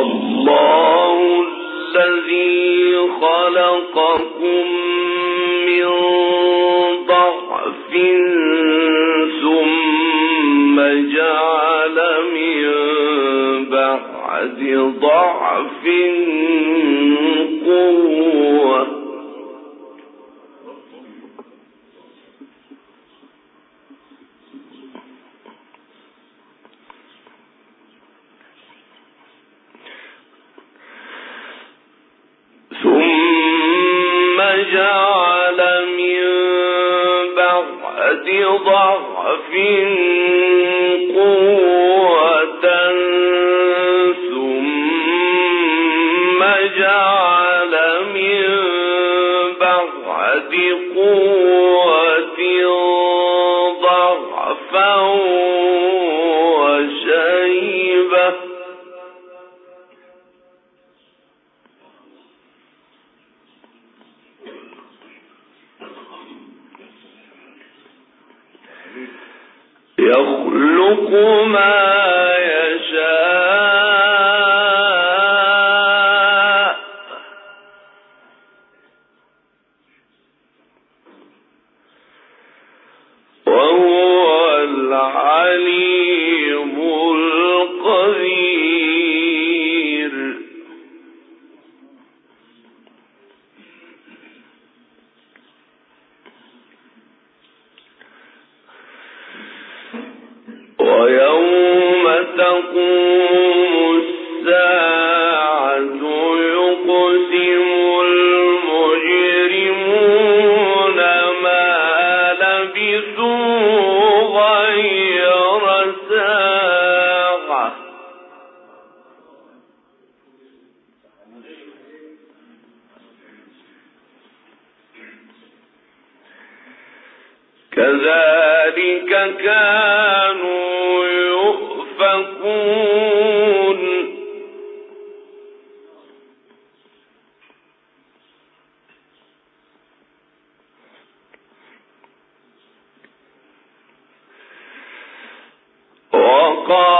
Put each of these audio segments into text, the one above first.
الله الذي خلقكم جعل من بعد ضعف يخلق ما يشاء. وهو العليم كذلك كانوا يؤفكون. وقال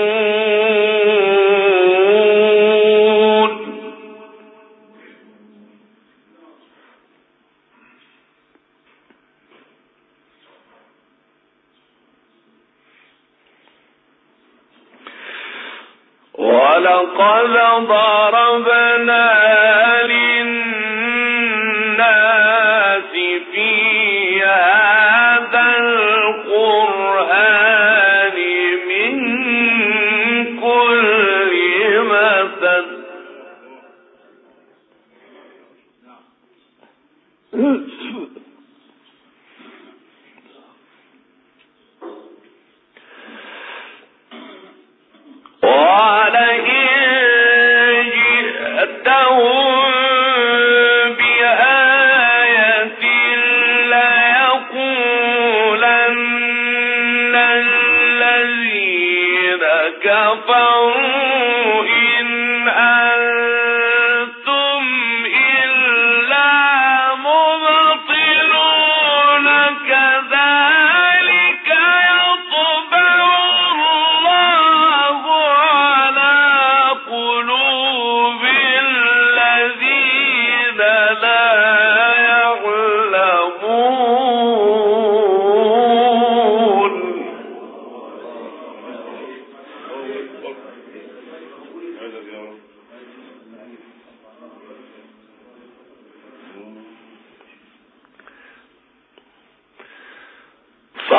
ولقد ضربنا للناس في هذا القرآن من كل مثل Oops. فعل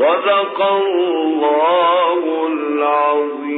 صدق الله العظيم.